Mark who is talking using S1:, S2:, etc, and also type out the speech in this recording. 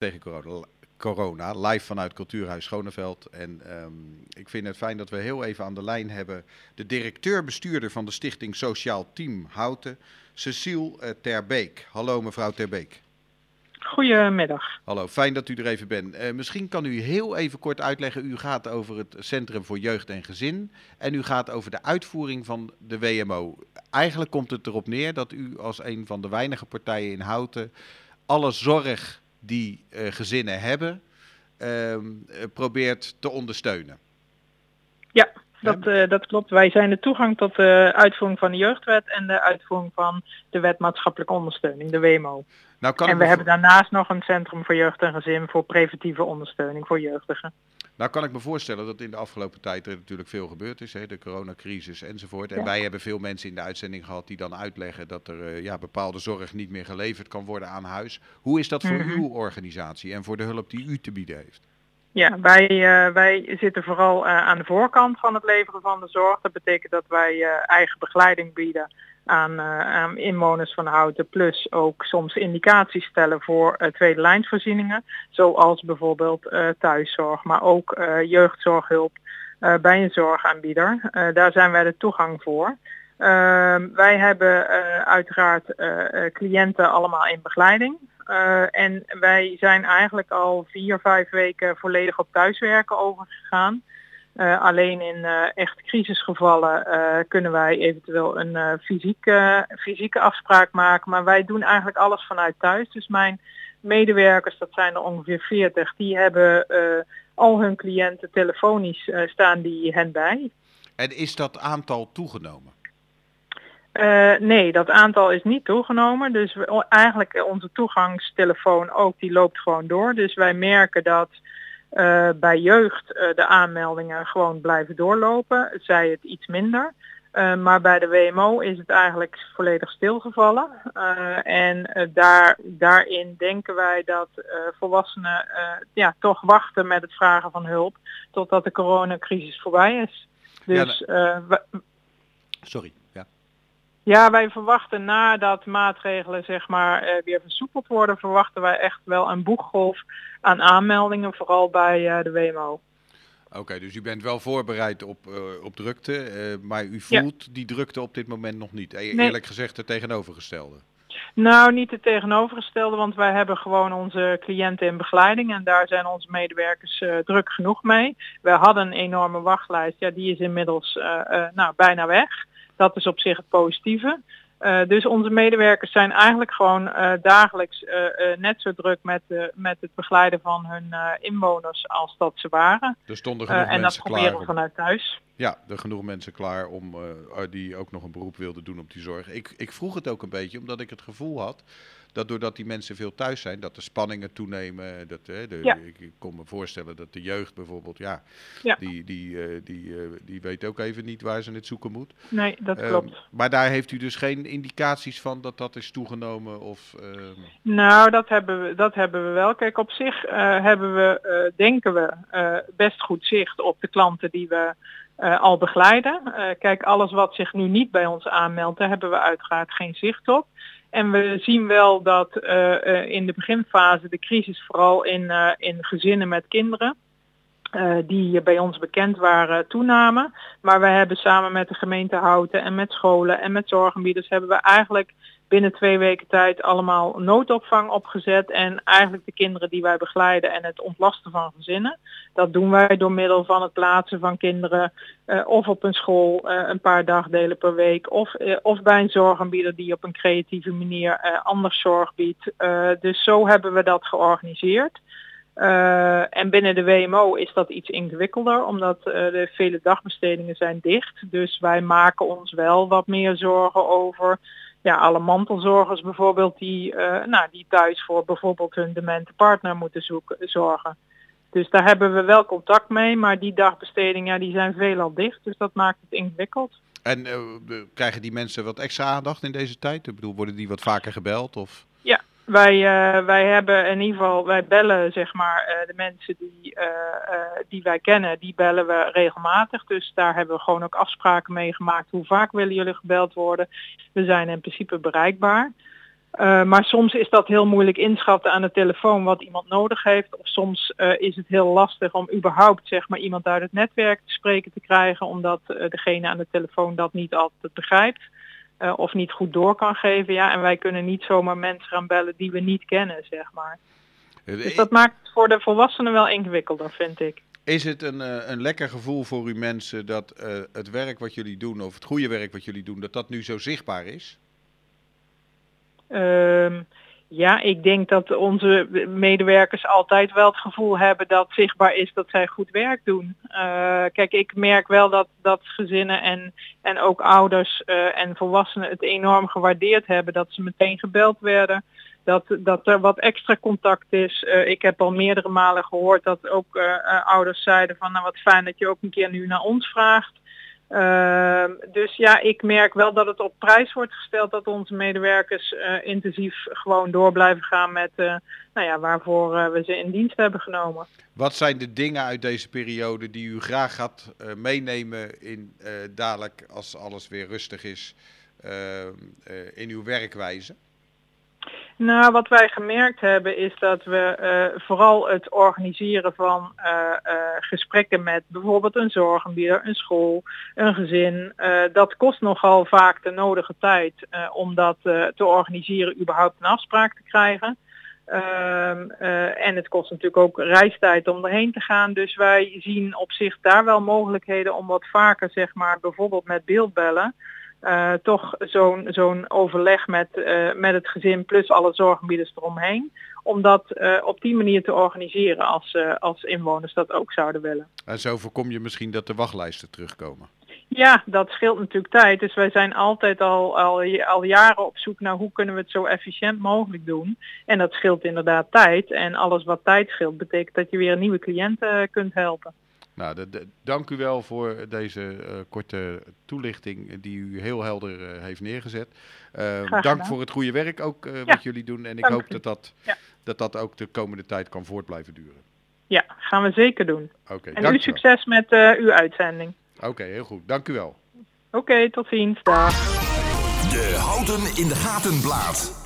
S1: tegen corona, corona, live vanuit Cultuurhuis Schoneveld. En ehm, ik vind het fijn dat we heel even aan de lijn hebben de directeur-bestuurder van de stichting Sociaal Team Houten, Cecile uh, Terbeek. Hallo mevrouw Terbeek.
S2: Goedemiddag.
S1: Hallo, fijn dat u er even bent. Uh, misschien kan u heel even kort uitleggen. U gaat over het Centrum voor Jeugd en Gezin en u gaat over de uitvoering van de WMO. Eigenlijk komt het erop neer dat u als een van de weinige partijen in Houten alle zorg die uh, gezinnen hebben, uh, probeert te ondersteunen.
S2: Ja, dat, uh, dat klopt. Wij zijn de toegang tot de uitvoering van de jeugdwet en de uitvoering van de wet maatschappelijke ondersteuning, de WMO. Nou, kan en we hebben daarnaast nog een centrum voor jeugd en gezin voor preventieve ondersteuning voor jeugdigen.
S1: Nou kan ik me voorstellen dat in de afgelopen tijd er natuurlijk veel gebeurd is, hè, de coronacrisis enzovoort. En ja. wij hebben veel mensen in de uitzending gehad die dan uitleggen dat er uh, ja, bepaalde zorg niet meer geleverd kan worden aan huis. Hoe is dat voor mm -hmm. uw organisatie en voor de hulp die u te bieden heeft?
S2: Ja, wij, uh, wij zitten vooral uh, aan de voorkant van het leveren van de zorg. Dat betekent dat wij eigen begeleiding bieden aan, uh, aan, inwoners van Houten. Plus ook soms indicaties stellen voor uh, tweede lijnsvoorzieningen. Zoals bijvoorbeeld uh, thuiszorg, maar ook jeugdzorghulp bij een zorgaanbieder. daar zijn wij de toegang voor. Ehm, wij hebben uiteraard cliënten allemaal in begeleiding. en wij zijn eigenlijk al vier, vijf weken volledig op thuiswerken overgegaan. Uh, alleen in uh, echt crisisgevallen uh, kunnen wij eventueel een fysieke, fysieke afspraak maken. Maar wij doen eigenlijk alles vanuit thuis. Dus mijn medewerkers, dat zijn er ongeveer 40, die hebben al hun cliënten telefonisch staan die hen bij.
S1: En is dat aantal toegenomen?
S2: nee, dat aantal is niet toegenomen. Dus we, eigenlijk onze toegangstelefoon ook, die loopt gewoon door. Dus wij merken dat uh, bij jeugd uh, de aanmeldingen gewoon blijven doorlopen, zij het iets minder. Uh, maar bij de WMO is het eigenlijk volledig stilgevallen. en daar, daarin denken wij dat volwassenen ja, toch wachten met het vragen van hulp totdat de coronacrisis voorbij is. Dus, ja,
S1: Sorry. Ja.
S2: Wij verwachten nadat maatregelen zeg maar uh, weer versoepeld worden, verwachten wij echt wel een boeggolf aan aanmeldingen, vooral bij uh, de WMO.
S1: Oké, okay, dus u bent wel voorbereid op, uh, op drukte, maar u voelt ja. die drukte op dit moment nog niet. Nee. Eerlijk gezegd het tegenovergestelde.
S2: Nou, niet het tegenovergestelde, want wij hebben gewoon onze cliënten in begeleiding en daar zijn onze medewerkers uh, druk genoeg mee. We hadden een enorme wachtlijst, ja, die is inmiddels nou, bijna weg. Dat is op zich het positieve. Uh, dus onze medewerkers zijn eigenlijk gewoon uh, dagelijks uh, net zo druk met, met het begeleiden van hun inwoners als dat ze waren.
S1: Er stonden genoeg
S2: en
S1: mensen
S2: dat proberen we vanuit thuis.
S1: Ja, er genoeg mensen klaar om die ook nog een beroep wilden doen op die zorg. Ik, ik vroeg het ook een beetje omdat ik het gevoel had dat doordat die mensen veel thuis zijn, dat de spanningen toenemen. Dat, hè, de, ja. ik, kon me voorstellen dat de jeugd bijvoorbeeld, ja, ja. die, die, uh, die, uh, die weet ook even niet waar ze het zoeken moet.
S2: Nee, dat klopt. Uh,
S1: maar daar heeft u dus geen indicaties van dat dat is toegenomen? Of, ehm,
S2: nou, dat hebben, we, dat hebben we wel. Kijk, op zich eh, hebben we, denken we, best goed zicht op de klanten die we al begeleiden. kijk, alles wat zich nu niet bij ons aanmeldt, daar hebben we uiteraard geen zicht op. En we zien wel dat uh, in de beginfase de crisis vooral in, in gezinnen met kinderen, die bij ons bekend waren, toenamen. Maar we hebben samen met de gemeente Houten en met scholen en met zorgaanbieders hebben we eigenlijk binnen twee weken tijd allemaal noodopvang opgezet. En eigenlijk de kinderen die wij begeleiden en het ontlasten van gezinnen. Dat doen wij door middel van het plaatsen van kinderen uh, of op een school uh, een paar dagdelen per week. Of, uh, of bij een zorgaanbieder die op een creatieve manier anders zorg biedt. dus zo hebben we dat georganiseerd. En binnen de WMO is dat iets ingewikkelder, omdat de vele dagbestedingen zijn dicht. Dus wij maken ons wel wat meer zorgen over ja, alle mantelzorgers bijvoorbeeld die, uh, nou, die thuis voor bijvoorbeeld hun demente partner moeten zoeken, zorgen. Dus daar hebben we wel contact mee, maar die dagbestedingen ja, die zijn veelal dicht, dus dat maakt het ingewikkeld.
S1: En uh, krijgen die mensen wat extra aandacht in deze tijd? Ik bedoel, worden die wat vaker gebeld? Of?
S2: Wij, uh, wij hebben in ieder geval, wij bellen zeg maar uh, de mensen die, uh, die wij kennen, die bellen we regelmatig. Dus daar hebben we gewoon ook afspraken mee gemaakt. Hoe vaak willen jullie gebeld worden? We zijn in principe bereikbaar. Maar soms is dat heel moeilijk inschatten aan de telefoon wat iemand nodig heeft. Of soms is het heel lastig om überhaupt zeg maar, iemand uit het netwerk te spreken te krijgen, omdat degene aan de telefoon dat niet altijd begrijpt. Of niet goed door kan geven. Ja, en wij kunnen niet zomaar mensen gaan bellen die we niet kennen, zeg maar. Dus dat maakt het voor de volwassenen wel ingewikkelder, vind ik.
S1: Is het een, een lekker gevoel voor u mensen dat het werk wat jullie doen, of het goede werk wat jullie doen, dat dat nu zo zichtbaar is?
S2: Um, ja, ik denk dat onze medewerkers altijd wel het gevoel hebben dat zichtbaar is dat zij goed werk doen. Uh, kijk, ik merk wel dat, dat gezinnen en, en ook ouders uh, en volwassenen het enorm gewaardeerd hebben. Dat ze meteen gebeld werden. Dat, dat er wat extra contact is. Uh, ik heb al meerdere malen gehoord dat ook ouders zeiden van nou wat fijn dat je ook een keer nu naar ons vraagt. Uh, dus ja, ik merk wel dat het op prijs wordt gesteld dat onze medewerkers uh, intensief gewoon door blijven gaan met uh, nou ja, waarvoor uh, we ze in dienst hebben genomen.
S1: Wat zijn de dingen uit deze periode die u graag gaat meenemen in dadelijk als alles weer rustig is in uw werkwijze?
S2: Nou, wat wij gemerkt hebben is dat we uh, vooral het organiseren van uh, uh, gesprekken met bijvoorbeeld een zorgaanbieder, een school, een gezin, dat kost nogal vaak de nodige tijd om dat te organiseren, überhaupt een afspraak te krijgen. Ehm, en het kost natuurlijk ook reistijd om erheen te gaan. Dus wij zien op zich daar wel mogelijkheden om wat vaker, zeg maar, bijvoorbeeld met beeldbellen. Uh, toch zo'n zo'n overleg met, uh, met het gezin plus alle zorggebieders eromheen. Om dat uh, op die manier te organiseren als, als inwoners dat ook zouden willen.
S1: En zo voorkom je misschien dat de wachtlijsten terugkomen?
S2: Ja, dat scheelt natuurlijk tijd. Dus wij zijn altijd al, al, al jaren op zoek naar hoe kunnen we het zo efficiënt mogelijk doen. En dat scheelt inderdaad tijd. En alles wat tijd scheelt betekent dat je weer nieuwe cliënten kunt helpen.
S1: Nou, de, de, dank u wel voor deze uh, korte toelichting die u heel helder uh, heeft neergezet. Uh, dank voor het goede werk ook ja, wat jullie doen. En ik hoop dat dat, ja. dat dat ook de komende tijd kan voort blijven duren.
S2: Ja, gaan we zeker doen.
S1: Okay,
S2: en u succes met uw uitzending.
S1: Oké, okay, heel goed. Dank u wel.
S2: Oké, okay, tot ziens. Dag.
S3: De Houten in de Gaten blaad.